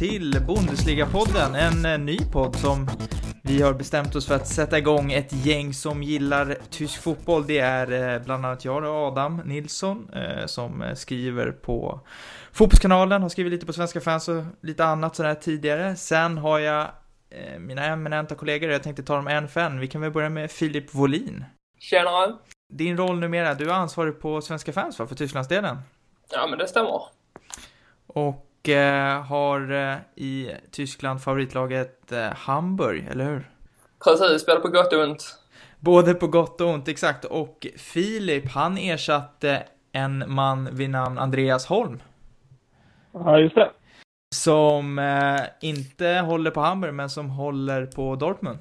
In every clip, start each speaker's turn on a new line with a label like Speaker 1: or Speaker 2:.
Speaker 1: till Bundesliga-podden, en eh, ny podd som vi har bestämt oss för att sätta igång ett gäng som gillar tysk fotboll. Det är eh, bland annat jag och Adam Nilsson eh, som skriver på Fotbollskanalen, har skrivit lite på Svenska fans och lite annat sådär tidigare. Sen har jag mina eminenta kollegor, jag tänkte ta dem en för en. Vi kan väl börja med Filip Wåhlin.
Speaker 2: Tjenare!
Speaker 1: Din roll numera, du är ansvarig på Svenska fans va, för Tysklandsdelen?
Speaker 2: Ja, men det stämmer.
Speaker 1: Och eh, har eh, i Tyskland favoritlaget eh, Hamburg, eller hur?
Speaker 2: Precis, spelar på gott och ont.
Speaker 1: Både på gott och ont, exakt. Och Filip, han ersatte en man vid namn Andreas Holm.
Speaker 3: Ja, just det.
Speaker 1: Som eh, inte håller på Hamburg, men som håller på Dortmund.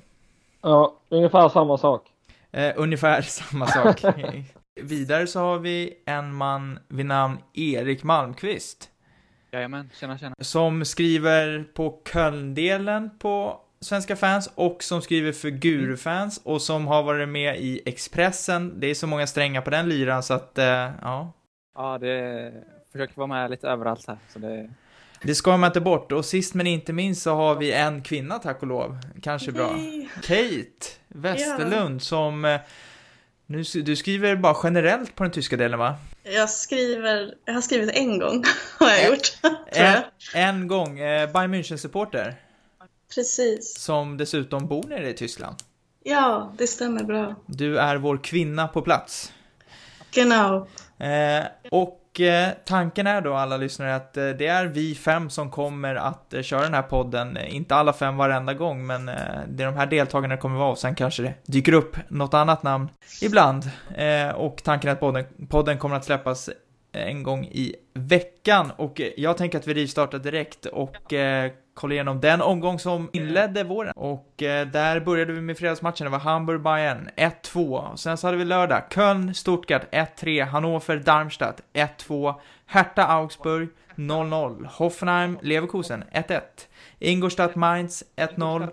Speaker 3: Ja, ungefär samma sak.
Speaker 1: Eh, ungefär samma sak. Vidare så har vi en man vid namn Erik Malmqvist.
Speaker 4: Jajamän, tjena tjena.
Speaker 1: Som skriver på Köln-delen på Svenska fans och som skriver för Guru-fans och som har varit med i Expressen. Det är så många strängar på den lyran så att, eh, ja.
Speaker 4: Ja, det försöker vara med lite överallt här. Så det...
Speaker 1: det ska man inte bort. Och sist men inte minst så har vi en kvinna, tack och lov. Kanske bra. Kate Westerlund ja. som eh, nu, du skriver bara generellt på den tyska delen va?
Speaker 5: Jag skriver, jag har skrivit en gång, har jag gjort.
Speaker 1: en, en gång, eh, Bayern München-supporter.
Speaker 5: Precis.
Speaker 1: Som dessutom bor nere i Tyskland.
Speaker 5: Ja, det stämmer bra.
Speaker 1: Du är vår kvinna på plats.
Speaker 5: Genau.
Speaker 1: Eh, och Eh, tanken är då alla lyssnare att eh, det är vi fem som kommer att eh, köra den här podden. Eh, inte alla fem varenda gång, men eh, det är de här deltagarna det kommer vara och sen kanske det dyker upp något annat namn ibland. Eh, och tanken är att podden, podden kommer att släppas en gång i veckan. Och jag tänker att vi rivstartar direkt och eh, kollar igenom den omgång som inledde våren. Och eh, där började vi med fredagsmatchen, det var Hamburg-Bayern 1-2. Sen så hade vi lördag, Köln, Stuttgart 1-3, Hannover, Darmstadt 1-2, Hertha, Augsburg 0-0, Hoffenheim, Leverkusen 1-1, Ingolstadt, Mainz 1-0,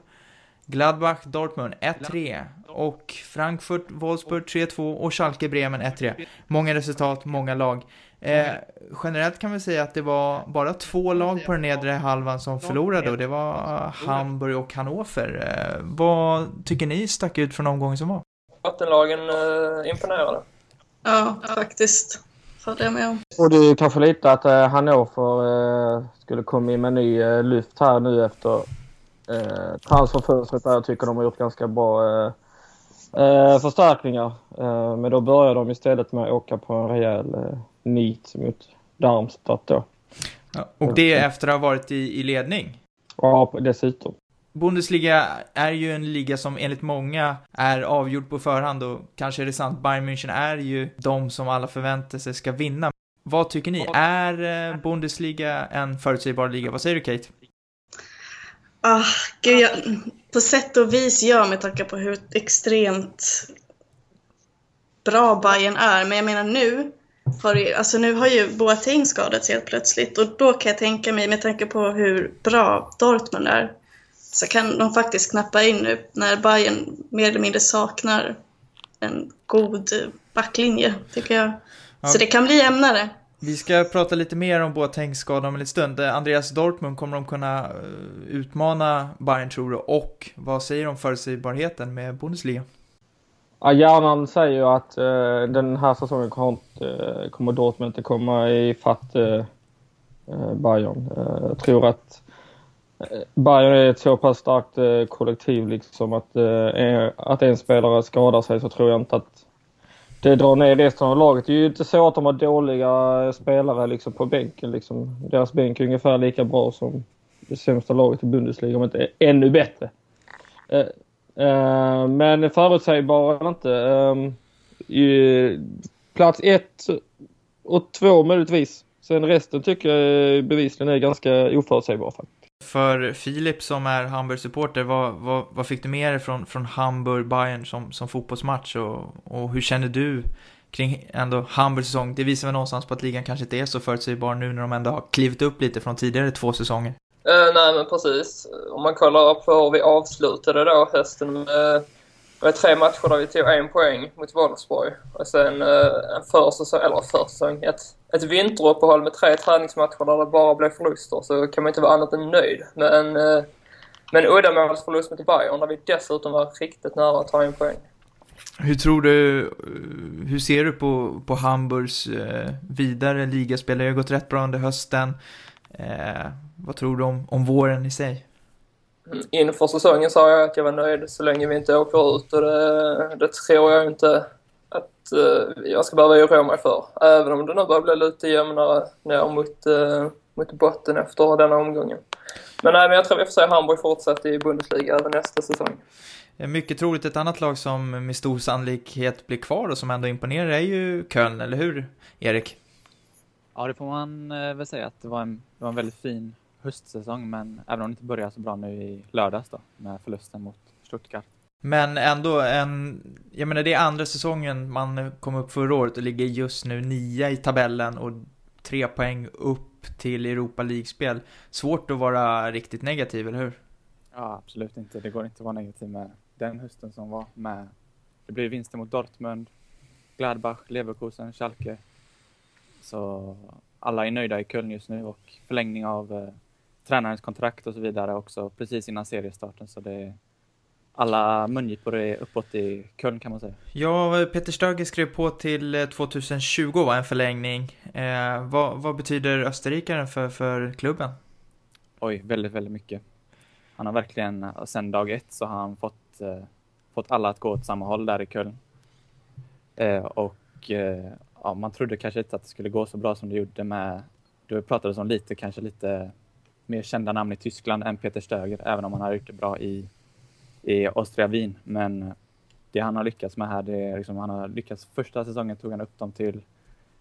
Speaker 1: Gladbach, Dortmund 1-3 och Frankfurt, Wolfsburg 3-2 och Schalke, Bremen 1-3. Många resultat, många lag. Eh, generellt kan vi säga att det var bara två lag på den nedre halvan som förlorade och det var Hamburg och Hannover. Eh, vad tycker ni stack ut från omgången som var?
Speaker 2: Vattenlagen eh, imponerade.
Speaker 5: Ja, faktiskt. Håller jag med om.
Speaker 3: Och det är kanske lite att eh, Hannover eh, skulle komma in med ny eh, lyft här nu efter eh, transferfönstret där jag tycker de har gjort ganska bra eh, eh, förstärkningar. Eh, men då börjar de istället med att åka på en rejäl eh, nit mot Darmstadt då.
Speaker 1: Ja, och det efter att ha varit i, i ledning?
Speaker 3: Ja, dessutom.
Speaker 1: Bundesliga är ju en liga som enligt många är avgjord på förhand och kanske är det sant, Bayern München är ju de som alla förväntar sig ska vinna. Vad tycker ni? Är eh, Bundesliga en förutsägbar liga? Vad säger du Kate?
Speaker 5: Ah, gud, jag, på sätt och vis ja, med tanke på hur extremt bra Bayern är. Men jag menar nu, har, alltså nu har ju Boateng skadats helt plötsligt och då kan jag tänka mig, med tanke på hur bra Dortmund är, så kan de faktiskt knappa in nu när Bayern mer eller mindre saknar en god backlinje, tycker jag. Ja. Så det kan bli jämnare.
Speaker 1: Vi ska prata lite mer om Boatengs skada om en liten stund. Andreas Dortmund, kommer de kunna eh, utmana Bayern tror du? Och vad säger de om förutsägbarheten med Bundesliga?
Speaker 3: Ja, hjärnan säger ju att uh, den här säsongen kommer, uh, kommer Dortmund inte komma i fatt uh, Bayern. jag tror att Bayern är ett så pass starkt kollektiv liksom att, att en spelare skadar sig så tror jag inte att det drar ner resten av laget. Det är ju inte så att de har dåliga spelare liksom på bänken. Liksom. Deras bänk är ungefär lika bra som det sämsta laget i Bundesliga, om inte ännu bättre. Uh, men förutsägbar eller inte. Uh, plats ett och två möjligtvis. Sen resten tycker jag bevisligen är ganska oförutsägbar faktiskt.
Speaker 1: För Filip som är Hamburg-supporter, vad, vad, vad, fick du med dig från, från Hamburg-Bayern som, som fotbollsmatch och, och hur känner du kring ändå Hamburgs säsong? Det visar väl någonstans på att ligan kanske inte är så förutsägbar nu när de ändå har klivit upp lite från tidigare två säsonger.
Speaker 2: Uh, nej men precis. Om man kollar på hur vi avslutade då hösten med var tre matcher där vi tog en poäng mot Wolfsburg och sen uh, en försäsong, eller försäsong, ett, ett vinteruppehåll med tre träningsmatcher där det bara blev förluster så kan man inte vara annat än nöjd. Men, eh, men uddamålsförlust mot Bayern där vi dessutom var riktigt nära att ta en poäng.
Speaker 1: Hur tror du, hur ser du på, på Hamburgs eh, vidare ligaspel? Det har gått rätt bra under hösten. Eh, vad tror du om, om våren i sig?
Speaker 2: Inför säsongen sa jag att jag var nöjd så länge vi inte åker ut och det, det tror jag inte att uh, jag ska behöva oroa mig för. Även om det nu börjar bli lite jämnare ner mot, uh, mot botten efter denna omgången. Men nej, men jag tror vi får se Hamburg fortsätta i Bundesliga även nästa säsong.
Speaker 1: Mycket troligt ett annat lag som med stor sannolikhet blir kvar och som ändå imponerar är ju Köln, eller hur Erik?
Speaker 4: Ja, det får man eh, väl säga att det var en, det var en väldigt fin höstsäsong, men även om det inte började så bra nu i lördags då, med förlusten mot Stuttgart.
Speaker 1: Men ändå en, jag menar det är andra säsongen man kom upp förra året och ligger just nu nia i tabellen och tre poäng upp till Europa League-spel. Svårt att vara riktigt negativ, eller hur?
Speaker 4: Ja, absolut inte. Det går inte att vara negativ med den hösten som var med. Det blev vinster mot Dortmund, Gladbach, Leverkusen, Schalke. Så alla är nöjda i Köln just nu och förlängning av eh, tränarens kontrakt och så vidare också precis innan seriestarten. Så det är alla mungipor är uppåt i Köln kan man säga.
Speaker 1: Ja, Peter Stöger skrev på till 2020 eh, var en förlängning. Eh, vad, vad, betyder österrikaren för, för klubben?
Speaker 4: Oj, väldigt, väldigt mycket. Han har verkligen, sen dag ett så har han fått, eh, fått alla att gå åt samma håll där i Köln. Eh, och eh, ja, man trodde kanske inte att det skulle gå så bra som det gjorde med, du pratade om lite, kanske lite mer kända namn i Tyskland än Peter Stöger, även om han har gjort det bra i, i Austria Wien. Men det han har lyckats med här, det är liksom, han har lyckats, första säsongen tog han upp dem till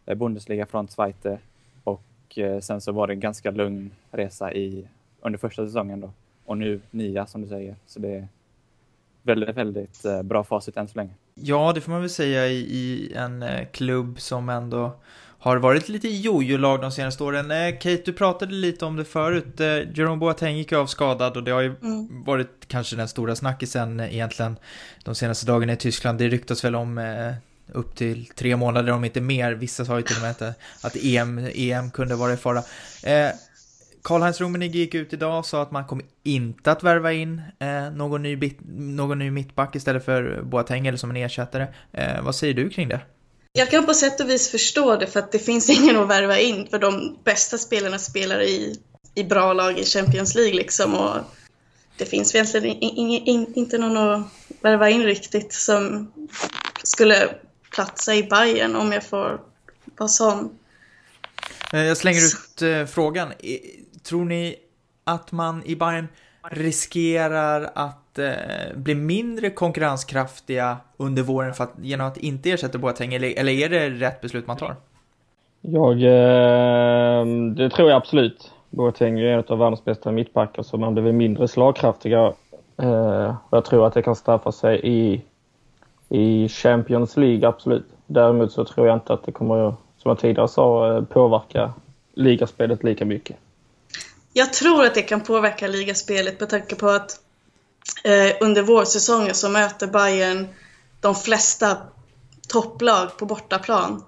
Speaker 4: eh, Bundesliga från Zweite och eh, sen så var det en ganska lugn resa i, under första säsongen då. Och nu nia som du säger, så det är väldigt, väldigt eh, bra facit än så länge.
Speaker 1: Ja, det får man väl säga i, i en klubb som ändå har varit lite jojo-lag de senaste åren. Eh, Kate, du pratade lite om det förut. Eh, Jerome Boateng gick av skadad och det har ju mm. varit kanske den stora snackisen eh, egentligen de senaste dagarna i Tyskland. Det ryktas väl om upp till tre månader om inte mer. Vissa sa ju till och med att, att EM, EM kunde vara i fara. Karl-Heinz Rummenigge gick ut idag och sa att man kommer inte att värva in eh, någon, ny bit, någon ny mittback istället för Boateng eller som en ersättare. Eh, vad säger du kring det?
Speaker 5: Jag kan på sätt och vis förstå det för att det finns ingen att värva in för de bästa spelarna spelar i, i bra lag i Champions League liksom och det finns egentligen in, in, in, inte någon att värva in riktigt som skulle platsa i Bayern om jag får vara sån.
Speaker 1: Eh, jag slänger ut eh, frågan. Tror ni att man i Bayern riskerar att eh, bli mindre konkurrenskraftiga under våren för att, genom att inte ersätta Boateng, eller, eller är det rätt beslut man tar?
Speaker 3: Jag, eh, det tror jag absolut. Boateng är en av världens bästa mittbackar så man blir väl mindre slagkraftiga. Eh, jag tror att det kan straffa sig i, i Champions League, absolut. Däremot så tror jag inte att det kommer, som jag tidigare sa, eh, påverka ligaspelet lika mycket.
Speaker 5: Jag tror att det kan påverka ligaspelet med tanke på att eh, under vårsäsongen så möter Bayern de flesta topplag på bortaplan.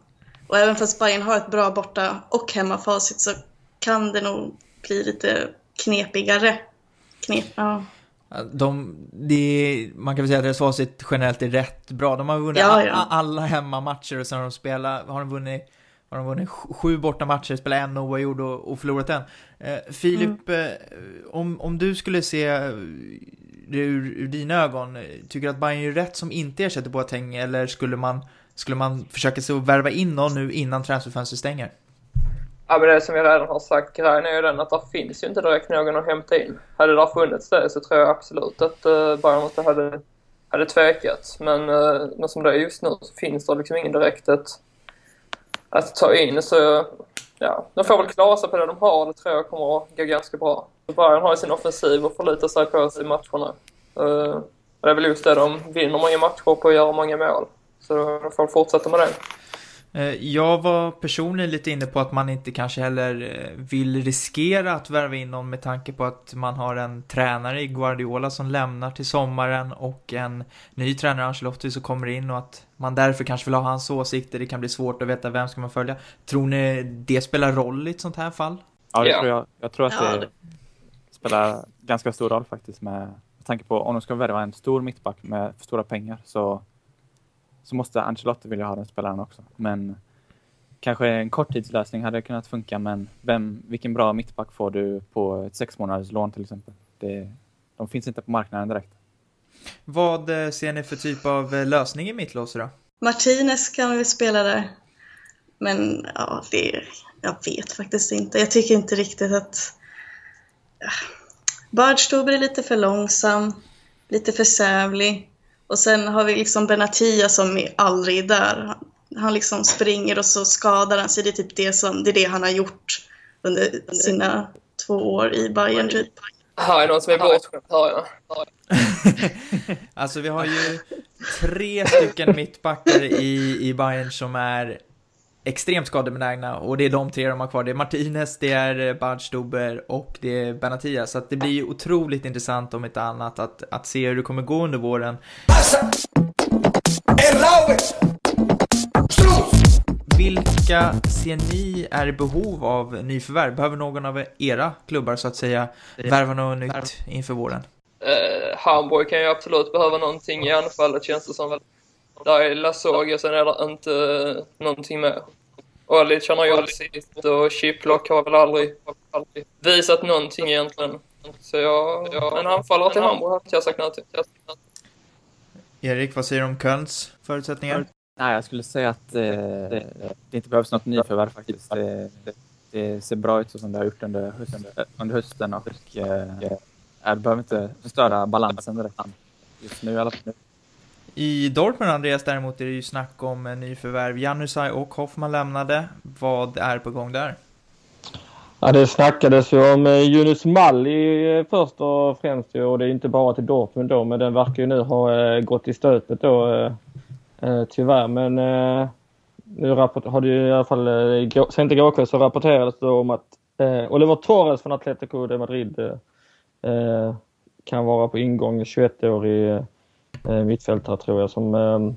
Speaker 5: Och även fast Bayern har ett bra borta och hemmafacit så kan det nog bli lite knepigare. Knep, ja.
Speaker 1: De, det, man kan väl säga att deras facit generellt är rätt bra. De har vunnit ja, ja. alla hemmamatcher och sen har de spelat, har de vunnit har de vunnit sju borta matcher, spelat en oavgjord och, och förlorat en. Eh, Filip, mm. eh, om, om du skulle se det ur, ur dina ögon, tycker du att Bayern gör rätt som inte ersätter Boateng eller skulle man, skulle man försöka se att värva in någon nu innan transferfönstret stänger?
Speaker 2: Ja, men det som jag redan har sagt, grejen är ju den att det finns ju inte direkt någon att hämta in. Hade det funnits det så tror jag absolut att uh, Bayern inte hade, hade tvekat. Men, uh, men som det är just nu så finns det liksom ingen direkt ett att ta in. Så ja, de får väl klara sig på det de har. Det tror jag kommer att gå ganska bra. Bayern har ju sin offensiv och förlitar sig på sig i matcherna. Uh, det är väl just det, de vinner många matcher på att göra många mål. Så de får fortsätta med det.
Speaker 1: Eh, jag var personligen lite inne på att man inte kanske heller eh, vill riskera att värva in någon med tanke på att man har en tränare i Guardiola som lämnar till sommaren och en ny tränare, Ancelotti, som kommer in och att man därför kanske vill ha hans åsikter. Det kan bli svårt att veta vem ska man följa. Tror ni det spelar roll i ett sånt här fall?
Speaker 4: Ja, det tror jag. Jag tror att det- spelar ganska stor roll faktiskt med, med tanke på om de ska värva en stor mittback med för stora pengar så, så måste Ancelotti vilja ha den spelaren också. Men kanske en korttidslösning hade kunnat funka men vem, vilken bra mittback får du på ett sex månaders lån till exempel? Det, de finns inte på marknaden direkt.
Speaker 1: Vad eh, ser ni för typ av eh, lösning i mittlåset då?
Speaker 5: Martinez kan vi spela där. Men ja, det, jag vet faktiskt inte. Jag tycker inte riktigt att... Bardstuber är lite för långsam, lite för sävlig. Och sen har vi liksom Benatia som är aldrig där. Han- liksom springer och så skadar han sig. Det är typ det som, det är det han har gjort under sina två år i Bayern typ.
Speaker 2: Här är någon som är bortskämd, hör jag.
Speaker 1: Alltså vi har ju tre stycken mittbackar i, i Bayern som är extremt skadebenägna och det är de tre de har kvar. Det är Martinez, det är Badstuber och det är Benatia. Så att det blir ju otroligt intressant om inte annat att, att se hur det kommer gå under våren. Vilka ser ni är i behov av nyförvärv? Behöver någon av era klubbar så att säga värva något nytt inför våren?
Speaker 2: Eh, Hamburg kan ju absolut behöva någonting i anfallet känns det som. Där är Lasogga, sen är det inte eh, någonting mer. Olic har gjort sitt och Chiplock har väl aldrig, aldrig visat någonting egentligen. Så jag, jag en anfallare till Hamburg hade jag sagt nej till.
Speaker 1: Erik, vad säger du om Kölns förutsättningar?
Speaker 4: Nej, jag skulle säga att eh, det, det inte behövs något nyförvärv faktiskt. Det, det, det ser bra ut så som det har gjort under hösten, under hösten och eh, det behöver inte förstöra balansen direkt. Just nu i alla fall.
Speaker 1: I Dortmund, Andreas, däremot är det ju snack om en nyförvärv. Janusaj och Hoffman lämnade. Vad är på gång där?
Speaker 3: Ja, det snackades ju om eh, Yunus Malli eh, först och främst och det är inte bara till Dortmund då men den verkar ju nu ha eh, gått i stöpet då tyvärr. Men nu har det ju i alla fall sent igår kväll så rapporterades det om att Oliver Torres från Atletico de Madrid kan vara på ingång 21-årig eh, mittfältare tror jag som eh,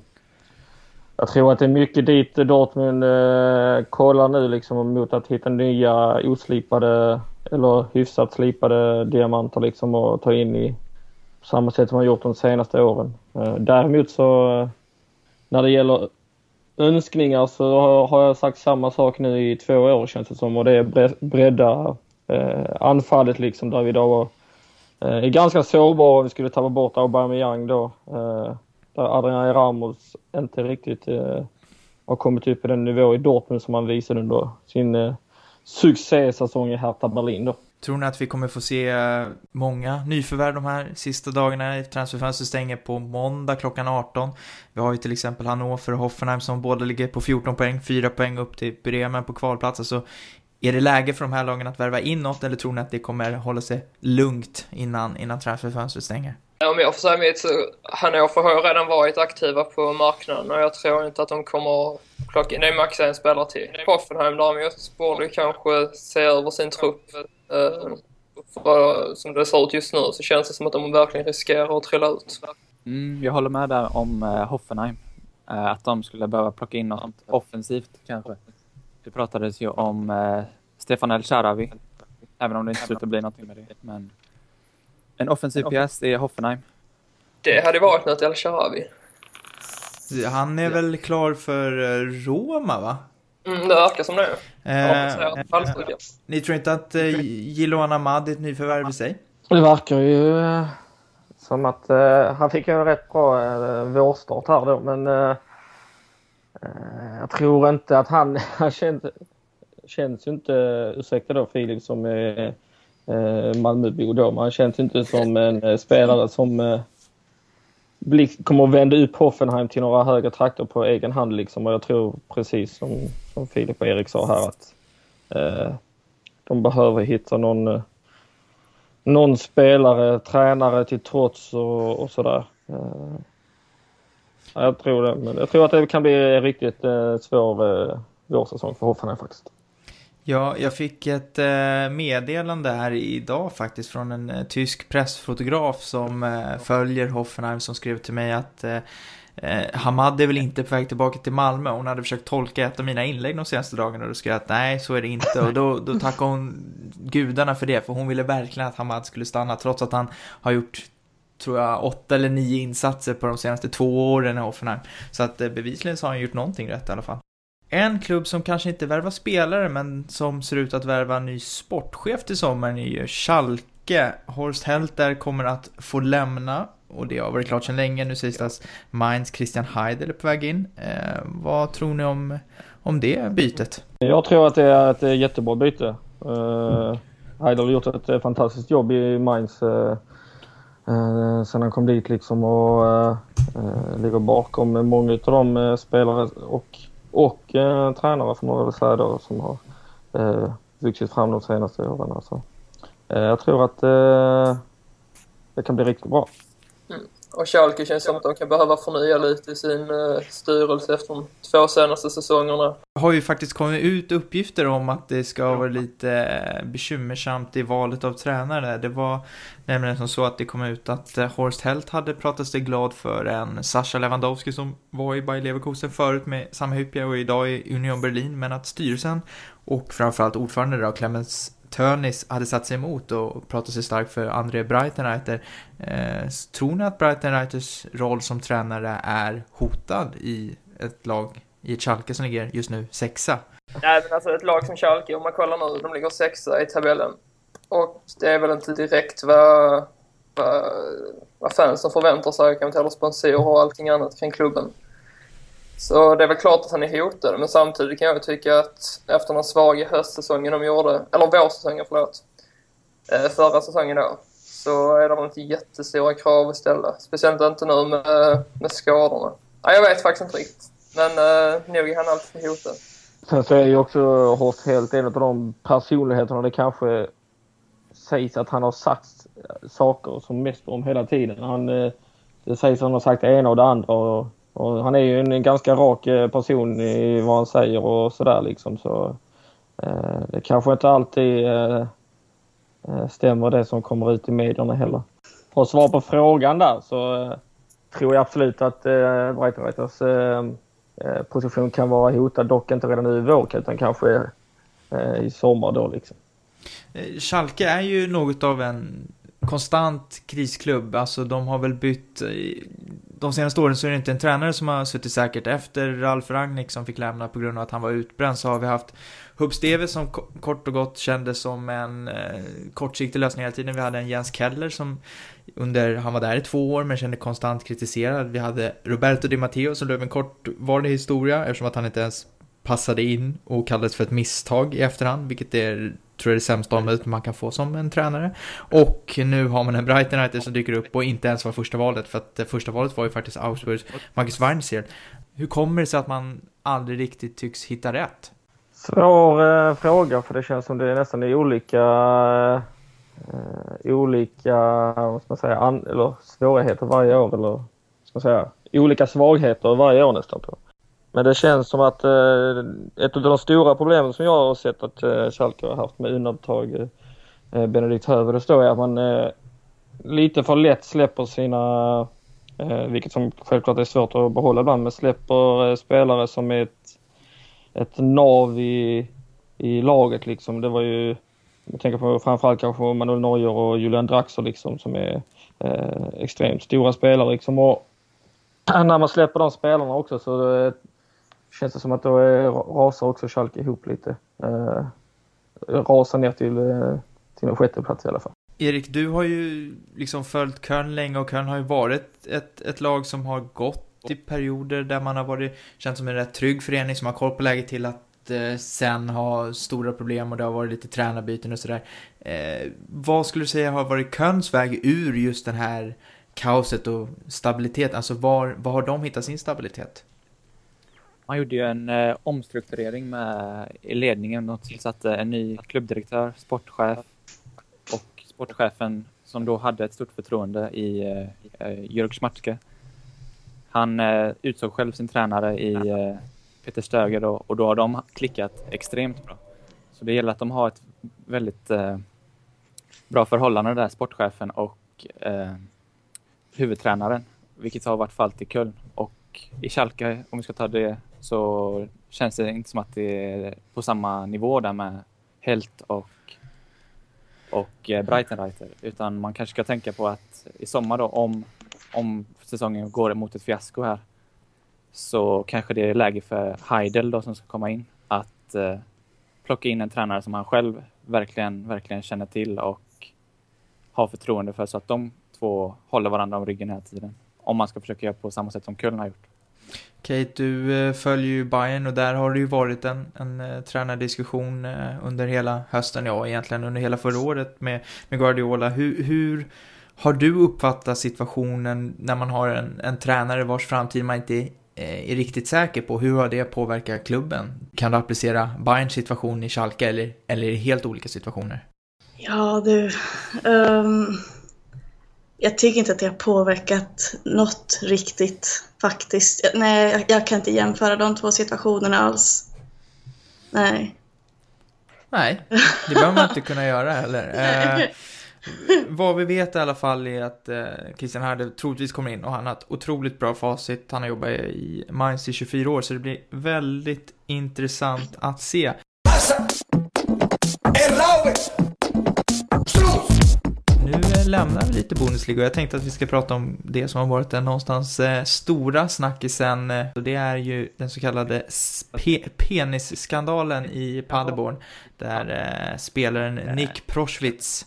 Speaker 3: jag tror att det är mycket dit Dortmund eh, kollar nu liksom mot att hitta nya oslipade eller hyfsat slipade diamanter liksom och ta in i på samma sätt som man gjort de senaste åren. Eh, däremot så eh, när det gäller önskningar så har, jag sagt samma sak nu i två år känns det som och det är bredda eh, anfallet liksom där vi idag Eh, är ganska sårbar om vi skulle tappa bort Aubameyang då. Eh, där Adrian Ramos inte riktigt eh, har kommit upp i den nivå i Dortmund som han visade under sin eh, succésäsong i Hertha Berlin då.
Speaker 1: Tror ni att vi kommer få se eh, många nyförvärv de här sista dagarna? Transferfönstret stänger på måndag klockan 18. Vi har ju till exempel Hannover och Hoffenheim som båda ligger på 14 poäng, 4 poäng upp till Bremen på kvalplats. Alltså, är det läge för de här lagen att värva in något eller tror ni att det kommer hålla sig lugnt innan, innan transferfönstret stänger?
Speaker 2: Om jag får säga mitt så Hannover har redan varit aktiva på marknaden och jag tror inte att de kommer att plocka in. Det är max en spelare till. Hoffenheim däremot borde kanske se över sin trupp. Eh, för som det ser ut just nu så känns det som att de verkligen riskerar att trilla ut.
Speaker 4: Mm, jag håller med där om eh, Hoffenheim. Eh, att de skulle behöva plocka in något offensivt kanske. Det pratades ju om eh, Stefan El Sharawi. Även om det inte slutar bli någonting med det. Men en offensiv pjäs är Hoffenheim.
Speaker 2: Det hade varit något El Sharawi.
Speaker 1: Han är väl klar för eh, Roma, va?
Speaker 2: Mm, det verkar som det.
Speaker 1: Eh,
Speaker 2: jag att halsdukar.
Speaker 1: ni tror inte att eh, Jiloan Ahmad är ett nyförvärv i sig?
Speaker 3: Det verkar ju eh, som att eh, han fick en rätt bra eh, vårstart här då men eh, eh, Eh, jag tror inte att han, han känns, känns ju inte, ursäkta då Filip som är eh, Malmöbo då, men han känns inte som en eh, spelare som eh, bli, kommer att vända upp Hoffenheim till några högre trakter på egen hand liksom och jag tror precis som, som Filip och Erik sa här att eh, de behöver hitta någon eh, någon spelare, tränare till trots och, och sådär. Eh, Ja, jag tror det. Men jag tror att det kan bli en riktigt eh, svår eh, vårsäsong för Hoffenheim faktiskt.
Speaker 1: Ja, jag fick ett eh, meddelande här idag faktiskt från en eh, tysk pressfotograf som eh, följer Hoffenheim som skrev till mig att eh, eh, Hamad är väl inte på väg tillbaka till Malmö. Hon hade försökt tolka ett av mina inlägg de senaste dagarna och då skrev jag att nej, så är det inte. Och då, då tackade hon gudarna för det, för hon ville verkligen att Hamad skulle stanna trots att han har gjort tror jag, åtta eller nio insatser på de senaste två åren i Hoffenheim. Så att eh, bevisligen så har han gjort någonting rätt i alla fall. En klubb som kanske inte värvar spelare, men som ser ut att värva en ny sportchef till sommaren är ju Schalke. Horst Helter kommer att få lämna och det har varit klart sedan länge. Nu sägs det att Mainz Christian Heidel är på väg in. Eh, vad tror ni om, om det bytet?
Speaker 3: Jag tror att det är ett jättebra byte. Eh, uh, Heidel har gjort ett eh, fantastiskt jobb i Mainz uh, Eh, sen han kom dit liksom och eh, ligger bakom många av de eh, spelare och och eh, tränare får man väl säga då som har eh, vuxit fram de senaste åren. Alltså. Eh, jag tror att eh, det kan bli riktigt bra.
Speaker 2: Och Schalke känns som att de kan behöva förnya lite i sin eh, styrelse efter de två senaste säsongerna.
Speaker 1: Det har ju faktiskt kommit ut uppgifter om att det ska vara lite eh, bekymmersamt i valet av tränare. Det var nämligen som så att det kom ut att eh, Horst Held hade pratat sig glad för en Sascha Lewandowski som var i Bayer Leverkusen förut med samma Hyppia och idag i Union Berlin. Men att styrelsen och framförallt ordförande då, Clemens Tönis hade satt sig emot och pratat sig stark för André Breitenreiter. Eh, tror ni att Breitenreiters roll som tränare är hotad i ett lag, i ett Schalke som ligger just nu sexa?
Speaker 2: Nej, men alltså ett lag som Schalke, om man kollar nu, de ligger sexa i tabellen. Och det är väl inte direkt vad, vad, vad fansen förväntar sig, kan inte heller sponsorer och allting annat kring klubben. Så det är väl klart att han är hotad, men samtidigt kan jag tycka att efter den svaga höstsäsongen de gjorde, eller vårsäsongen förlåt, eh, förra säsongen då, så är det väl inte jättestora krav att ställa. Speciellt inte nu med, med skadorna. Ja, jag vet faktiskt inte riktigt, men eh, nog är han alltid hotad.
Speaker 3: Sen så är ju också Horst helt en av de personligheterna det kanske sägs att han har sagt saker som mest om hela tiden. Han, eh, det sägs att han har sagt det ena och det andra och och han är ju en ganska rak eh, person i vad han säger och sådär liksom. Så, eh, det kanske inte alltid eh, eh stämmer det som kommer ut i medierna heller. För att svara på frågan där så eh, tror jag absolut att eh, Brighton Writers eh, eh, position kan vara hotad. Dock inte redan nu i vår utan kanske eh, i sommar då liksom.
Speaker 1: Schalke är ju något av en konstant krisklubb. Alltså de har väl bytt eh, de senaste åren så är det inte en tränare som har suttit säkert. Efter Ralf Rangnick som fick lämna på grund av att han var utbränd så har vi haft Hub Steve som kort och gott kändes som en eh, kortsiktig lösning hela tiden. Vi hade en Jens Keller som under, han var där i två år men kände konstant kritiserad. Vi hade Roberto Di Matteo som blev en kortvarig historia eftersom att han inte ens passade in och kallades för ett misstag i efterhand, vilket är tror jag är det sämsta omdömet man kan få som en tränare. Och nu har man en Breitenreiter som dyker upp och inte ens var första valet, för att första valet var ju faktiskt Augsburgs Marcus Weinzierl. Hur kommer det sig att man aldrig riktigt tycks hitta rätt?
Speaker 3: Svår eh, fråga, för det känns som det är nästan är olika eh, olika vad ska man säga, an, eller svårigheter varje år, eller ska man säga, olika svagheter varje år nästan. På. Men det känns som att eh, ett av de stora problemen som jag har sett att eh, Schalke har haft med undantag eh, eh Benedikt Höver, det står är att man eh, lite för lätt släpper sina, eh, vilket som självklart är svårt att behålla ibland, men släpper eh, spelare som är ett, ett nav i, i laget liksom. Det var ju, jag tänker på framförallt kanske Manuel Neuer och Julian Draxler liksom som är eh, extremt stora spelare liksom. Och när man släpper de spelarna också så eh, känns det som att då eh, rasar också Schalke ihop lite. Eh, rasar ner till, eh, till en sjätteplats i alla fall.
Speaker 1: Erik, du har ju liksom följt Köln länge och Köln har ju varit ett, ett lag som har gått i perioder där man har varit, känt som en rätt trygg förening som har koll på läget till att eh, sen ha stora problem och det har varit lite tränarbyten och sådär. Eh, vad skulle du säga har varit Kölns väg ur just den här kaoset och stabilitet? Alltså var, var har de hittat sin stabilitet?
Speaker 4: Man gjorde ju en eh, omstrukturering med i ledningen och tillsatte en ny klubbdirektör, sportchef och sportchefen som då hade ett stort förtroende i eh, eh Jörg Schmatke. Han eh, utsåg själv sin tränare i eh, Peter Stöger då, och då har de klickat extremt bra. Så det gäller att de har ett väldigt eh, bra förhållande där, sportchefen och eh, huvudtränaren, vilket har varit fallet i Köln. Och i Schalke, om vi ska ta det, så känns det inte som att det är på samma nivå där med Helt och, och eh, Breitenreiter, utan man kanske ska tänka på att i sommar då, om, om säsongen går mot ett fiasko här, så kanske det är läge för Heidel då som ska komma in att eh, plocka in en tränare som han själv verkligen, verkligen känner till och har förtroende för så att de två håller varandra om ryggen hela tiden. Om man ska försöka göra på samma sätt som Köln har gjort.
Speaker 1: Kate, du eh, följer ju Bayern och där har det ju varit en, en uh, tränardiskussion uh, under hela hösten, ja egentligen under hela förra året med, med Guardiola. Hur, hur har du uppfattat situationen när man har en, en tränare vars framtid man inte är riktigt säker på. Hur har det påverkat klubben? Kan du applicera Bayerns situation i Schalke eller, eller är det helt olika situationer?
Speaker 5: Ja, du. Um, jag tycker inte att det har påverkat något riktigt faktiskt. Nej, jag, jag kan inte jämföra de två situationerna alls. Nej.
Speaker 1: Nej, det behöver man inte kunna göra heller. Eh, vad vi vet i alla fall är att eh, Christian Harder troligtvis kommer in och han har ett otroligt bra facit. Han har jobbat i Mainz i 24 år så det blir väldigt intressant att se. Eh, lämnar vi lite Bundesliga och jag tänkte att vi ska prata om det som har varit den någonstans eh, stora snackisen. Eh, och det är ju den så kallade pe penisskandalen i Paderborn. Där eh, spelaren Nick Proschwitz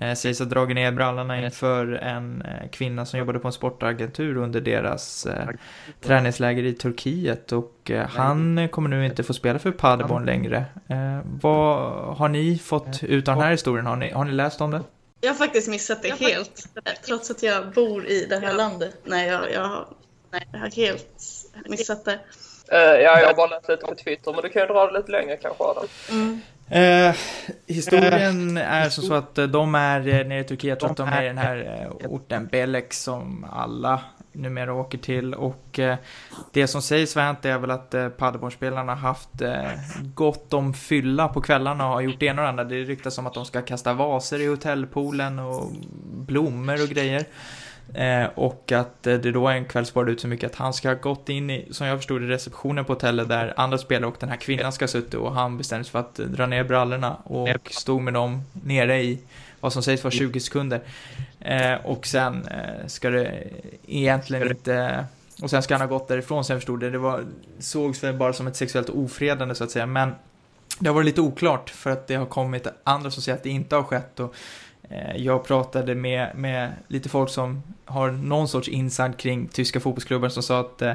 Speaker 1: eh, sägs ha dragit ner brallorna inför en kvinna som jobbade på en sportagentur under deras eh, träningsläger i Turkiet och eh, han kommer nu inte få spela för Paderborn längre. Eh, vad har ni fått ut av den här historien? Har ni, har ni läst om det?
Speaker 5: Jag har faktiskt missat det helt, trots att jag bor i det här landet. Nej, jag, jag, nej, jag har helt missat det.
Speaker 2: Uh, ja, jag har bara läst lite på Twitter, men du kan ju dra det lite längre kanske Adam.
Speaker 5: Mm.
Speaker 1: Eh, historien är som så att eh, de är eh, nere i Turkiet, jag att de är i den här eh, orten Belek som alla numera åker till och eh, det som sägs vara hänt är väl att eh, Paderborn-spelarna haft eh, gott om fylla på kvällarna och har gjort det ena och det andra. Det ryktas om att de ska kasta vaser i hotellpoolen och blommor och grejer. Eh, och att eh, det då en kväll spårade ut så mycket att han ska ha gått in i, som jag förstod det, receptionen på hotellet där andra spelare och den här kvinnan ska ha suttit och han bestämde sig för att dra ner brallorna och stod med dem nere i vad som sägs vara 20 sekunder. Eh, och sen eh, ska det egentligen inte och sen ska han ha gått därifrån, så jag förstod det. Det var, sågs väl bara som ett sexuellt ofredande så att säga, men det har varit lite oklart för att det har kommit andra som säger att det inte har skett och Eh, jag pratade med, med lite folk som har någon sorts inside kring tyska fotbollsklubbar som sa att eh,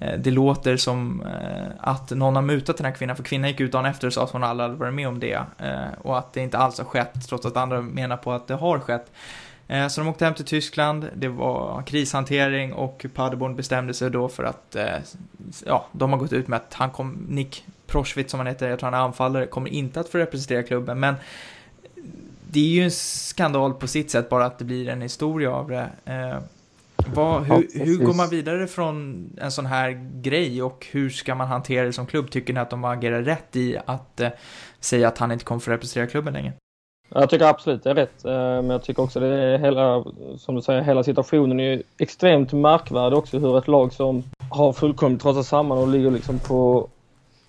Speaker 1: eh det låter som eh, att någon har mutat den här kvinnan, för kvinnan gick ut dagen efter och sa att hon aldrig hade varit med om det. Eh, och att det inte alls har skett, trots att andra menar på att det har skett. Så de åkte hem till Tyskland, det var krishantering och Paderborn bestämde sig då för att, ja, de har gått ut med att han kom, Nick Proschwitz som han heter, jag tror han är anfallare, kommer inte att få representera klubben, men det är ju en skandal på sitt sätt, bara att det blir en historia av det. Eh, vad, hur, ja, hur går man vidare från en sån här grej och hur ska man hantera det som klubb? Tycker ni att de agerar rätt i att eh, säga att han inte kommer få representera klubben längre?
Speaker 3: Jag tycker absolut det är rätt, eh, men jag tycker också det är hela, som du säger, hela situationen är extremt märkvärdig också hur ett lag som har fullkomligt trasat samman och ligger liksom på,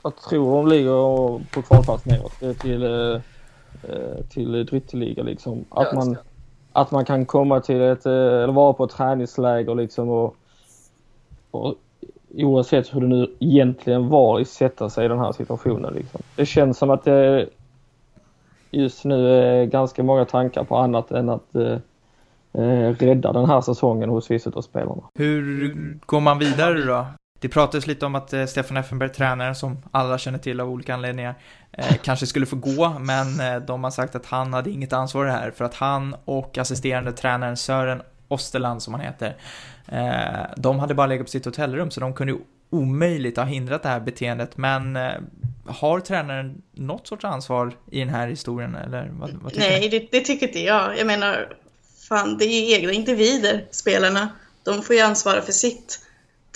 Speaker 3: jag tror de ligger på kvalplats neråt till Eh, till Drytteliga liksom. Att man, att man kan komma till ett, eh, eller vara på ett träningsläger liksom och, och oavsett hur det nu egentligen var, sätta sig i den här situationen liksom. Det känns som att det just nu är ganska många tankar på annat än att eh, eh rädda den här säsongen hos Visitor-spelarna.
Speaker 1: Hur går man vidare då? Det pratades lite om att eh, Stefan Effenberg, tränaren som alla känner till av olika anledningar, eh, kanske skulle få gå, men eh, de har sagt att han hade inget ansvar i det här, för att han och assisterande tränaren Sören Osterland, som han heter, eh, de hade bara legat på sitt hotellrum, så de kunde ju omöjligt ha hindrat det här beteendet, men eh, har tränaren något sorts ansvar i den här historien, eller vad, vad
Speaker 5: Nej, det, det tycker inte jag. Jag menar, fan, det är egna individer, spelarna. De får ju ansvara för sitt.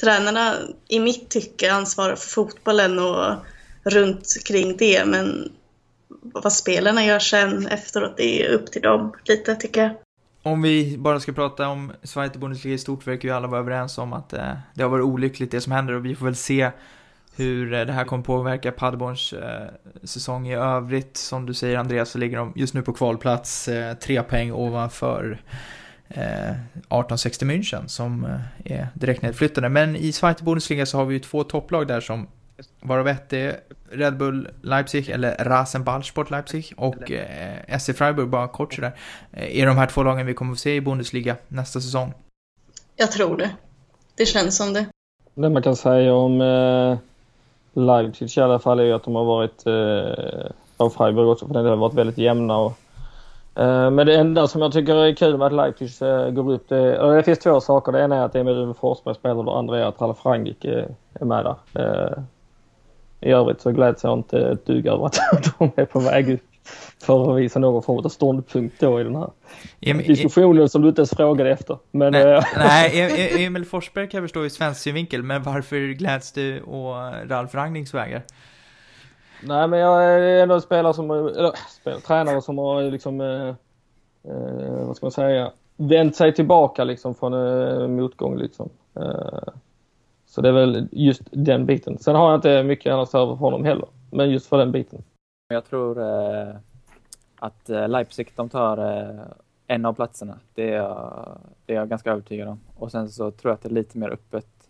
Speaker 5: tränarna i mitt tycke ansvarar för fotbollen och runt kring det. Men vad spelarna gör sen efteråt, det är upp till dem lite tycker jag.
Speaker 1: Om vi bara ska prata om Zweite Bundesliga i stort verkar ju alla vara överens om att eh, det har varit olyckligt det som händer och vi får väl se hur eh, det här kommer påverka Paderborns eh, säsong i övrigt. Som du säger Andreas så ligger de just nu på kvalplats, eh, tre poäng ovanför eh, 1860 München som eh, är direkt nedflyttade. Men i Zweite Bundesliga så har vi ju två topplag där som varav ett är Red Bull Leipzig eller Rasenballsport Leipzig och eh, SC Freiburg bara kort sådär. Eh, är de här två lagen vi kommer att se i Bundesliga nästa säsong?
Speaker 5: Jag tror det. Det känns som det.
Speaker 3: Det man kan säga om eh, Leipzig i alla fall är ju att de har varit, eh, och Freiburg också för den har varit väldigt jämna. Och, eh, men det enda som jag tycker är kul med att Leipzig eh, går upp, det, och det finns två saker. Det ena är att Emil Forsberg spelar och det andra är att Ralf Rangnick är, är med där. I övrigt så gläds jag inte ett dugg över att de är på väg för att visa någon form av ståndpunkt då i den här
Speaker 1: Em-
Speaker 3: diskussionen som du inte ens frågade efter. Men,
Speaker 1: Nej,
Speaker 3: eh,
Speaker 1: nej E- E- Emil Forsberg kan jag förstå i svensk synvinkel, men varför gläds du å Ralf Rangnicks vägar?
Speaker 3: Nej, men jag är ändå en spelare som, eller spelare, tränare som har liksom, eh, eh, vad ska man säga, vänt sig tillbaka liksom från eh, motgång liksom. Eh, så det är väl just den biten. Sen har jag inte mycket annars över för honom heller, men just för den biten.
Speaker 4: Jag tror eh, att eh, Leipzig de tar eh, en av platserna. Det är, jag, det är jag ganska övertygad om. Och sen så tror jag att det är lite mer öppet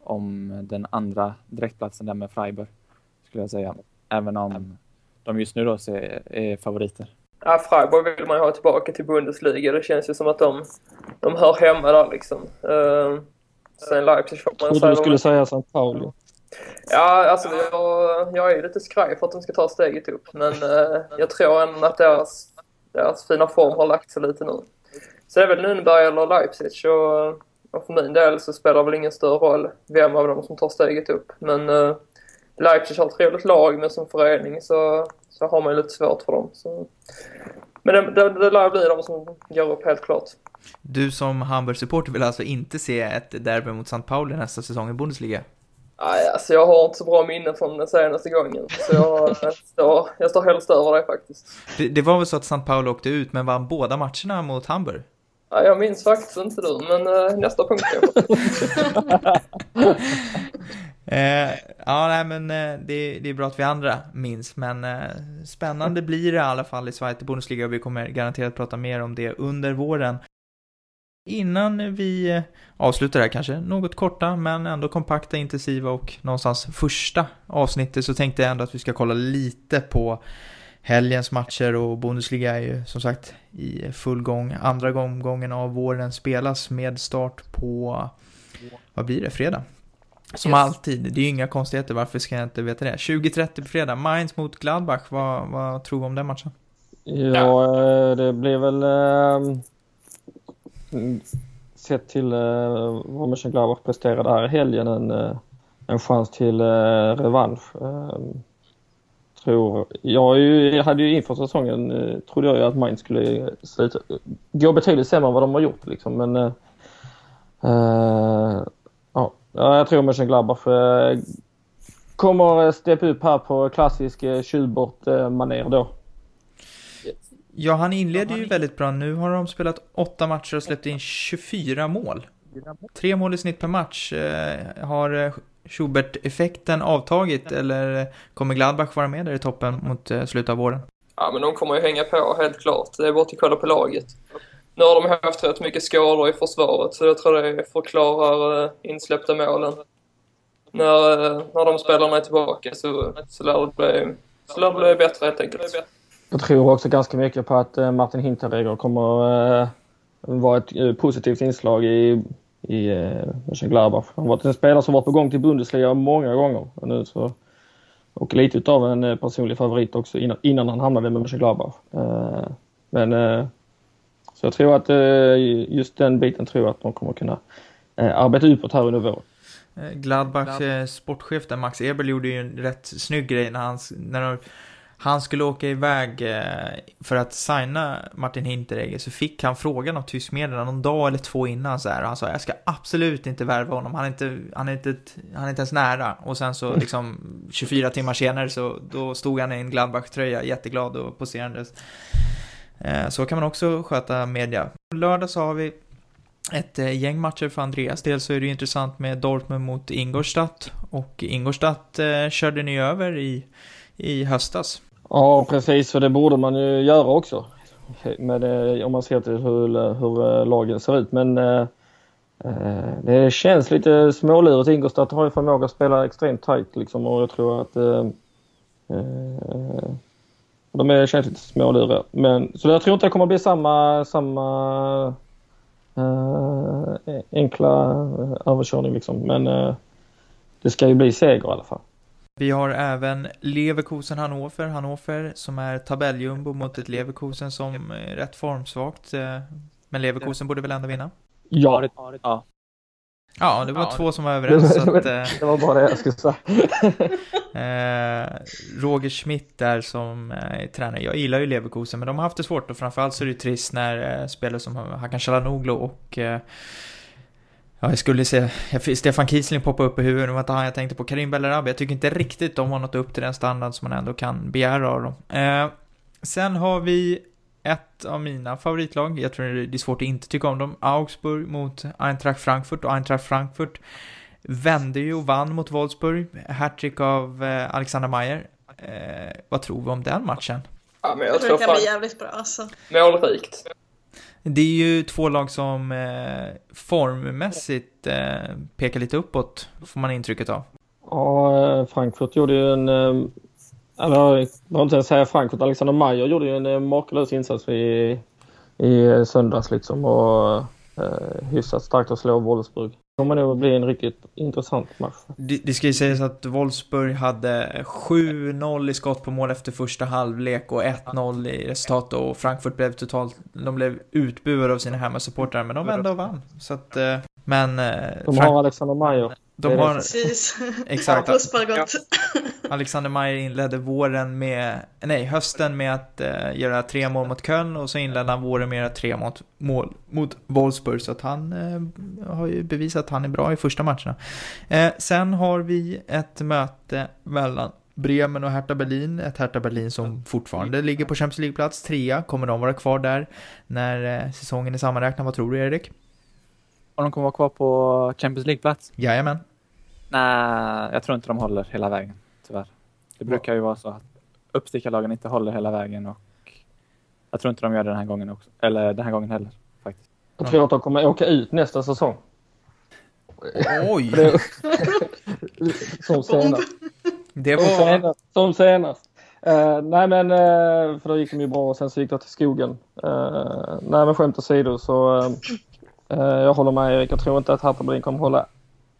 Speaker 4: om den andra direktplatsen där med Freiburg, skulle jag säga. Även om de just nu då ser, är favoriter.
Speaker 2: Ja, Freiburg vill man ju ha tillbaka till Bundesliga. Det känns ju som att de, de hör hemma där liksom. Uh, sen Leipzig får man
Speaker 3: Jag trodde du skulle säga St. Pauli.
Speaker 2: Ja, alltså jag, jag är ju lite skraj för att de ska ta steget upp. Men uh, jag tror ändå att deras, deras fina form har lagt sig lite nu. Så det är väl Nürnberg eller Leipzig. Och, och för min del så spelar det väl ingen större roll vem av dem som tar steget upp. Men uh, Leipzig har ett trevligt lag, men som förening så, så har man ju lite svårt för dem. Så. Men det, det, det lär bli de som går upp helt klart.
Speaker 1: Du som Hamburg-supporter vill alltså inte se ett derby mot St. Pauli nästa säsong i Bundesliga?
Speaker 2: Nej, alltså jag har inte så bra minne från den senaste gången. Så jag, står, jag står helst över det faktiskt.
Speaker 1: Det, det var väl så att St. Pauli åkte ut, men vann båda matcherna mot Hamburg?
Speaker 2: Ja, jag minns faktiskt inte du, men uh, nästa punkt kanske.
Speaker 1: Eh, ja, nej, men eh, det, det är bra att vi andra minns, men eh, spännande blir det i alla fall i Zweite Bundesliga och vi kommer garanterat prata mer om det under våren. Innan vi eh, avslutar det här kanske, något korta men ändå kompakta, intensiva och någonstans första avsnittet så tänkte jag ändå att vi ska kolla lite på helgens matcher och Bundesliga är ju som sagt i full gång. Andra omgången av våren spelas med start på, vad blir det, fredag? Som
Speaker 2: Yes.
Speaker 1: alltid, det är ju inga konstigheter, varför ska jag inte veta det? 20.30 på fredag, Mainz mot Gladbach, vad, vad tror du om den matchen?
Speaker 3: Ja, det blir väl eh, sett till eh, vad Mönchengladbach presterade här i helgen en, eh, en chans till eh, revansch. Eh, tror, jag, ju, jag hade ju inför säsongen eh, trodde jag ju att Mainz skulle eh, sluta, gå betydligt sämre än vad de har gjort liksom men eh, eh, ja, Ja, jag tror Mönchengladbach eh, kommer eh, steppa upp här på klassisk eh, Schubert-manér då.
Speaker 1: Ja, han inleder ju väldigt bra. Nu har de spelat åtta matcher och släppt in 24 mål. Tre mål i snitt per match. Eh, Har eh, Schubert-effekten avtagit eller kommer Gladbach vara med där i toppen mot eh, slutet av våren?
Speaker 2: Ja, men de kommer ju hänga på helt klart. Det är bara att kolla på laget. Nu har de haft rätt mycket skador i försvaret så jag tror det förklarar insläppta målen. När, när de spelarna är tillbaka så, så lär det bli, så lär det bli bättre helt enkelt.
Speaker 3: Jag tror också ganska mycket på att eh, Martin Hinteregger kommer eh, vara ett eh, positivt inslag i, i Mönchengladbach. Han har varit en spelare som varit på gång till Bundesliga många gånger. Och, nu så, och lite utav en personlig favorit också innan, innan han hamnade med Mönchengladbach. Men så jag tror att just den biten tror jag att de kommer kunna arbeta uppåt här under våren.
Speaker 1: Gladbachs eh, sportchef där, Max Eberl, gjorde ju en rätt snygg grej när han, när de, han skulle åka iväg eh, för att signa Martin Hinteregger så fick han frågan av tysk media någon dag eller två innan så här. Och han sa jag ska absolut inte värva honom, han är inte, han är inte, han är inte ens nära. Och sen så liksom 24 timmar senare så då stod han i en Gladbach-tröja jätteglad och poserandes. Eh, så kan man också sköta media. Lördag så har vi ett eh, gäng matcher för Andreas. Dels så är det ju intressant med Dortmund mot Ingolstadt och Ingolstadt körde ni över i, i höstas.
Speaker 3: Ja, precis. För det borde man ju göra också. Med det, om man ser till hur, eh, hur eh, lagen ser ut. Men eh, det känns lite smålurigt. Ingolstadt har ju förmåga att spela extremt tajt liksom och jag tror att eh, de är, känns lite småluriga. Men, så jag tror inte det kommer bli samma, samma enkla överkörning liksom. Men det ska ju bli seger i alla fall.
Speaker 1: Vi har även Leverkusen Hannover, Hannover som är tabelljumbo mot ett Leverkusen som är rätt formsvagt. Eh, men Leverkusen borde väl ändå vinna?
Speaker 3: Ja.
Speaker 1: Ja, ja det var ja, två som var överens.
Speaker 3: Det, att, det var bara det jag skulle säga.
Speaker 1: eh, Roger Schmidt där som är eh, tränare. Jag gillar ju Leverkusen, men de har haft det svårt och framförallt så är det trist när eh, spelare som Hakan Calhanoglu och eh, Ja, jag skulle se Stefan Kiesling poppa upp i huvudet, det var inte han jag tänkte på. Karim Bellarabi, jag tycker inte riktigt de har nått upp till den standard som man ändå kan begära av dem. Eh, sen har vi ett av mina favoritlag, jag tror det är svårt att inte tycka om dem, Augsburg mot Eintracht Frankfurt och Eintracht Frankfurt vände ju och vann mot Wolfsburg, hattrick av eh, Alexander Meyer. Eh, vad tror vi om den matchen?
Speaker 2: Ja, men jag,
Speaker 5: jag
Speaker 2: tror
Speaker 5: det kan bli jävligt bra alltså.
Speaker 2: Målrikt.
Speaker 1: Det är ju två lag som eh, formmässigt eh, pekar lite uppåt, får man intrycket av.
Speaker 3: Ja, eh, Frankfurt gjorde ju en... Eh, eller jag behöver inte ens säga Frankfurt. Alexander Mayer gjorde ju en eh, makalös insats i, i söndags liksom och eh, hyfsat starkt att slå Wolfsburg. Det kommer nog bli en riktigt intressant match.
Speaker 1: Det, det ska ju sägas att Wolfsburg hade 7-0 i skott på mål efter första halvlek och 1-0 i resultat och Frankfurt blev totalt, de blev utbuade av sina hemmasupportrar men de vände och vann. Så att, eh, men...
Speaker 3: Eh, de har Alexander Meyer.
Speaker 1: De har...
Speaker 5: Precis.
Speaker 1: Exakt.
Speaker 5: Ja,
Speaker 1: Alexander Meyer inledde våren med, nej hösten med att uh, göra tre mål mot Köln och så inledde han våren med att göra tre mot, mål mot Wolfsburg. Så att han uh, har ju bevisat att han är bra i första matcherna. Uh, sen har vi ett möte mellan Bremen och Hertha Berlin. Ett Hertha Berlin som fortfarande ligger på Champions League-plats, trea. Kommer de vara kvar där när säsongen är sammanräknad? Vad tror du Erik?
Speaker 4: Om de kommer vara kvar på Champions League-plats?
Speaker 1: Jajamän.
Speaker 4: Nej, jag tror inte de håller hela vägen, tyvärr. Det brukar ju vara så att uppstickarlagen inte håller hela vägen och jag tror inte de gör det den här gången också. Eller den här gången heller, faktiskt.
Speaker 3: Jag tror att de kommer åka ut nästa säsong.
Speaker 1: Oj!
Speaker 3: som senast.
Speaker 1: Det var...
Speaker 3: Som senast. Som senast. Uh, nej men, uh, för då gick de ju bra och sen så gick det till skogen. Uh, nej men skämt åsido så Eh, jag håller med Erik. Jag tror inte att Hertha Berlin kommer hålla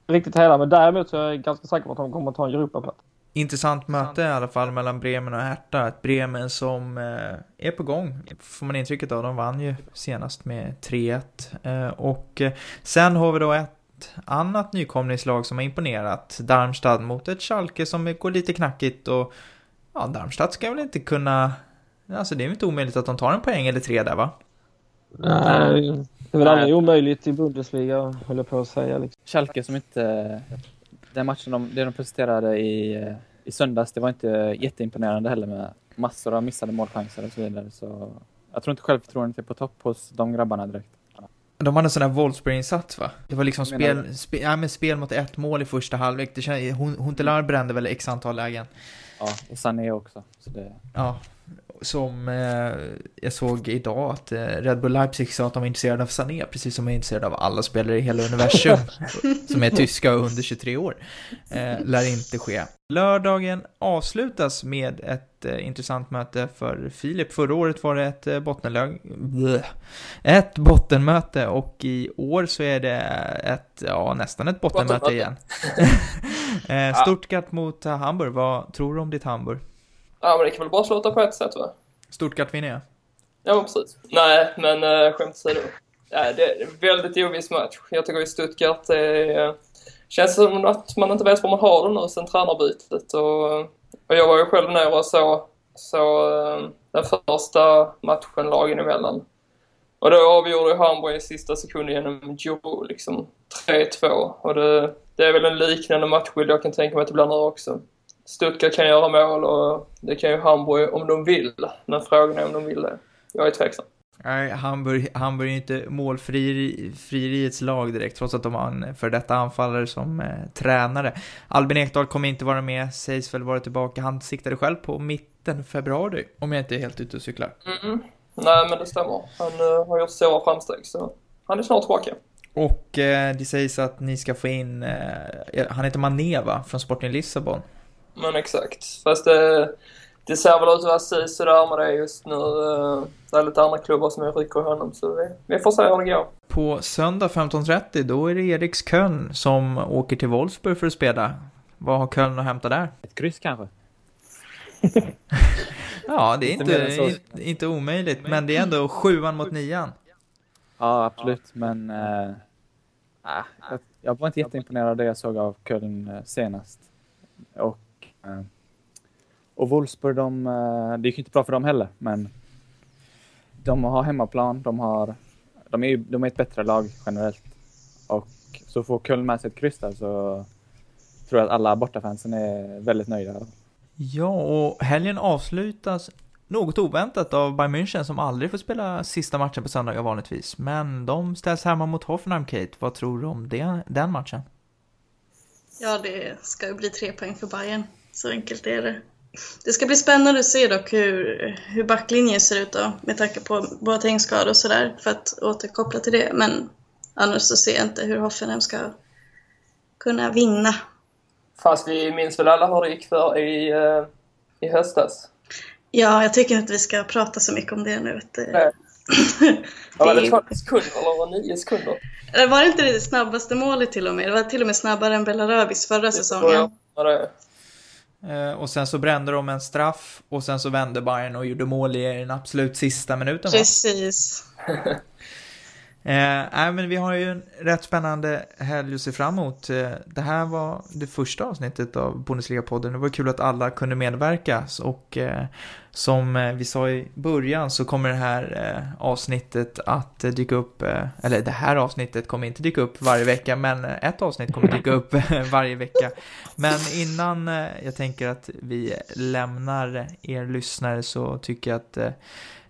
Speaker 3: riktigt hela. Men däremot så är jag ganska säker på att de kommer att ta en Europaplats.
Speaker 1: Intressant möte i alla fall mellan Bremen och Hertha. Ett Bremen som eh, är på gång, får man intrycket av. De vann ju senast med 3-1. Eh, och sen har vi då ett annat nykomlingslag som har imponerat. Darmstad mot ett Schalke som går lite knackigt och ja, Darmstadt ska väl inte kunna... Alltså det är väl inte omöjligt att de tar en poäng eller tre där va?
Speaker 3: Nej, det är väl aldrig omöjligt i Bundesliga, höll jag på att säga. Liksom.
Speaker 4: Schalke som inte... Den matchen de, det de presenterade i, i söndags, det var inte jätteimponerande heller med massor av missade målchanser och så vidare. Så jag tror inte självförtroendet är på topp hos de grabbarna direkt.
Speaker 1: De hade en sån här Wolfsburg-insats va? Det var liksom spel, spel, ja, men spel mot ett mål i första halvlek. Det känns, Huntelaar brände väl x antal lägen.
Speaker 4: Ja, och Sané också. Så det...
Speaker 1: Ja, som eh, jag såg idag att eh, Red Bull Leipzig sa att de är intresserade av Sané, precis som de är intresserade av alla spelare i hela universum som är tyska och under 23 år. Eh, lär inte ske. Lördagen avslutas med ett eh, intressant möte för Filip. Förra året var det ett eh, bottenlag... Ett bottenmöte och i år så är det ett, ja nästan ett bottenmöte igen. eh, Stuttgart mot Hamburg, vad tror du om ditt Hamburg?
Speaker 2: Ja, men det kan väl bara sluta på ett sätt va?
Speaker 1: Stuttgart vinner.
Speaker 2: Ja, men precis. Nej, men äh, skämt åsido. Ja, det är en väldigt oviss match. Jag tycker i Stuttgart det äh, känns som att man inte vet var man har det nu sen tränarbytet. Och, och jag var ju själv nere och så Så eh, den första matchen lagen emellan. Och då avgjorde Hamburg i sista sekunden genom Joe, liksom 3-2. Och det, det är väl en liknande matchbild jag kan tänka mig att det blir nu också. Stuttgart kan göra mål och det kan ju Hamburg om de vill. Men frågan är om de vill det. Jag är tveksam.
Speaker 1: Nej, Hamburg, Hamburg är inte målfrieriets lag direkt, trots att de har en för detta anfallare som eh, tränare. Albin Ekdal kommer inte vara med, sägs väl vara tillbaka. Han siktade själv på mitten februari, om jag inte är helt ute och cyklar.
Speaker 2: Mm. Nej, men det stämmer. Han uh, har gjort stora framsteg, så han är snart tillbaka.
Speaker 1: Och eh, det sägs att ni ska få in, eh, han heter Maneva från Sporting Lissabon.
Speaker 2: Men exakt. Fast det, det ser väl ut att vara sådär med det just nu. Eh, det är lite andra klubbar som rycker honom, så vi, vi får se hur det går.
Speaker 1: På söndag 15.30, då är det Eriks Köln som åker till Wolfsburg för att spela. Vad har Köln att hämta där?
Speaker 4: Ett kryss kanske?
Speaker 1: ja, det är inte, inte omöjligt, men det är ändå sjuan mot nian.
Speaker 4: Ja, absolut, men äh, jag, jag var inte jätteimponerad av det jag såg av Köln eh, senast. Och, och Wolfsburg, de, det gick inte bra för dem heller, men de har hemmaplan, de, har, de, är, de är ett bättre lag generellt. Och så får Köln med sig ett kryss där så tror jag att alla bortafansen är väldigt nöjda.
Speaker 1: Ja, och helgen avslutas något oväntat av Bayern München som aldrig får spela sista matchen på söndagar vanligtvis. Men de ställs hemma mot Hoffenheim, Kate. Vad tror du om det, den matchen?
Speaker 5: Ja, det ska ju bli tre poäng för Bayern. Så enkelt är det. Det ska bli spännande att se dock hur, hur backlinjen ser ut då, med tanke på Boateng-skador och sådär, för att återkoppla till det. Men annars så ser jag inte hur Hoffenheim ska kunna vinna.
Speaker 2: Fast vi minns väl alla hur det gick för i, uh, i höstas?
Speaker 5: Ja, jag tycker inte vi ska prata så mycket om det nu.
Speaker 2: Det, Nej. det var det 12 sekunder eller var 9 sekunder?
Speaker 5: Det var inte det snabbaste målet till och med. Det var till och med snabbare än Belarabis förra säsongen. Ja, det
Speaker 1: Eh, och sen så brände de en straff och sen så vände Bayern och gjorde mål i den absolut sista minuten.
Speaker 5: Va?
Speaker 1: Eh, men vi har ju en rätt spännande helg att se fram emot. Eh, det här var det första avsnittet av Bundesliga-podden. Det var kul att alla kunde medverka. Och eh, som eh, vi sa i början så kommer det här eh, avsnittet att dyka upp, eh, eller det här avsnittet kommer inte dyka upp varje vecka, men eh, ett avsnitt kommer dyka upp varje vecka. Men innan eh, jag tänker att vi lämnar er lyssnare så tycker jag att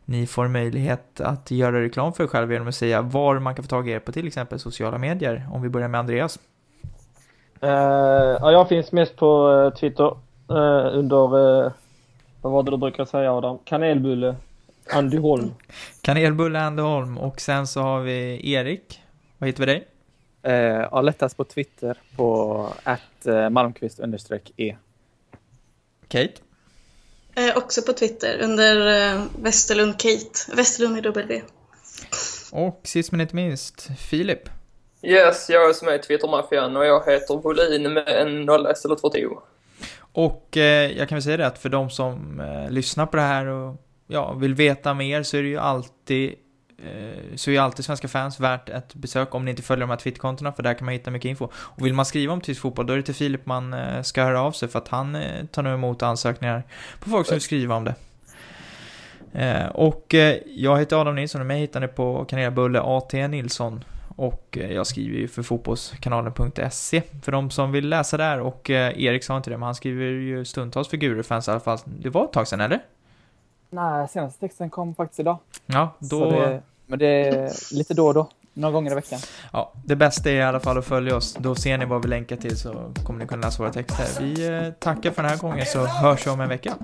Speaker 1: ni får möjlighet att göra reklam för er själva genom att säga var man kan få tag i er på till exempel sociala medier. Om vi börjar med Andreas.
Speaker 3: Uh, ja, jag finns mest på uh, Twitter uh, under, vad var det du brukar säga Adam? Kanelbulle Andy Holm.
Speaker 1: Kanelbulle Andy Holm och sen så har vi Erik. Vad heter vi dig?
Speaker 4: Uh, ja, lättast på Twitter på att Malmqvist understreck E.
Speaker 1: Kate?
Speaker 5: Eh, också på Twitter under eh, Västerlund Kate. Västerlund med W.
Speaker 1: Och sist men inte minst, Filip.
Speaker 2: Yes, jag är som är Twittermaffian och jag heter Volin med en nolla istället för två.
Speaker 1: Och eh, jag kan väl säga det att för de som eh, lyssnar på det här och ja, vill veta mer så är det ju alltid Eh, så är alltid svenska fans värt ett besök om ni inte följer de här Twitterkontona för där kan man hitta mycket info. Och vill man skriva om tysk fotboll då är det till Filip man eh, ska höra av sig för att han eh, tar nu emot ansökningar på folk som vill skriva om det. Och jag heter Adam Nilsson och mig hittar ni på kanelbulle AT Nilsson. Och jag skriver ju för fotbollskanalen.se för de som vill läsa där och Erik sa inte det men han skriver ju stundtals för Gurufans i alla fall. Det var ett tag sedan eller?
Speaker 4: Nej, senaste texten kom faktiskt idag.
Speaker 1: Ja, då... Det,
Speaker 4: men det är lite då och då. Några gånger i veckan.
Speaker 1: Ja, det bästa är i alla fall att följa oss. Då ser ni vad vi länkar till så kommer ni kunna läsa våra texter. Vi eh, tackar för den här gången så hörs vi om en vecka.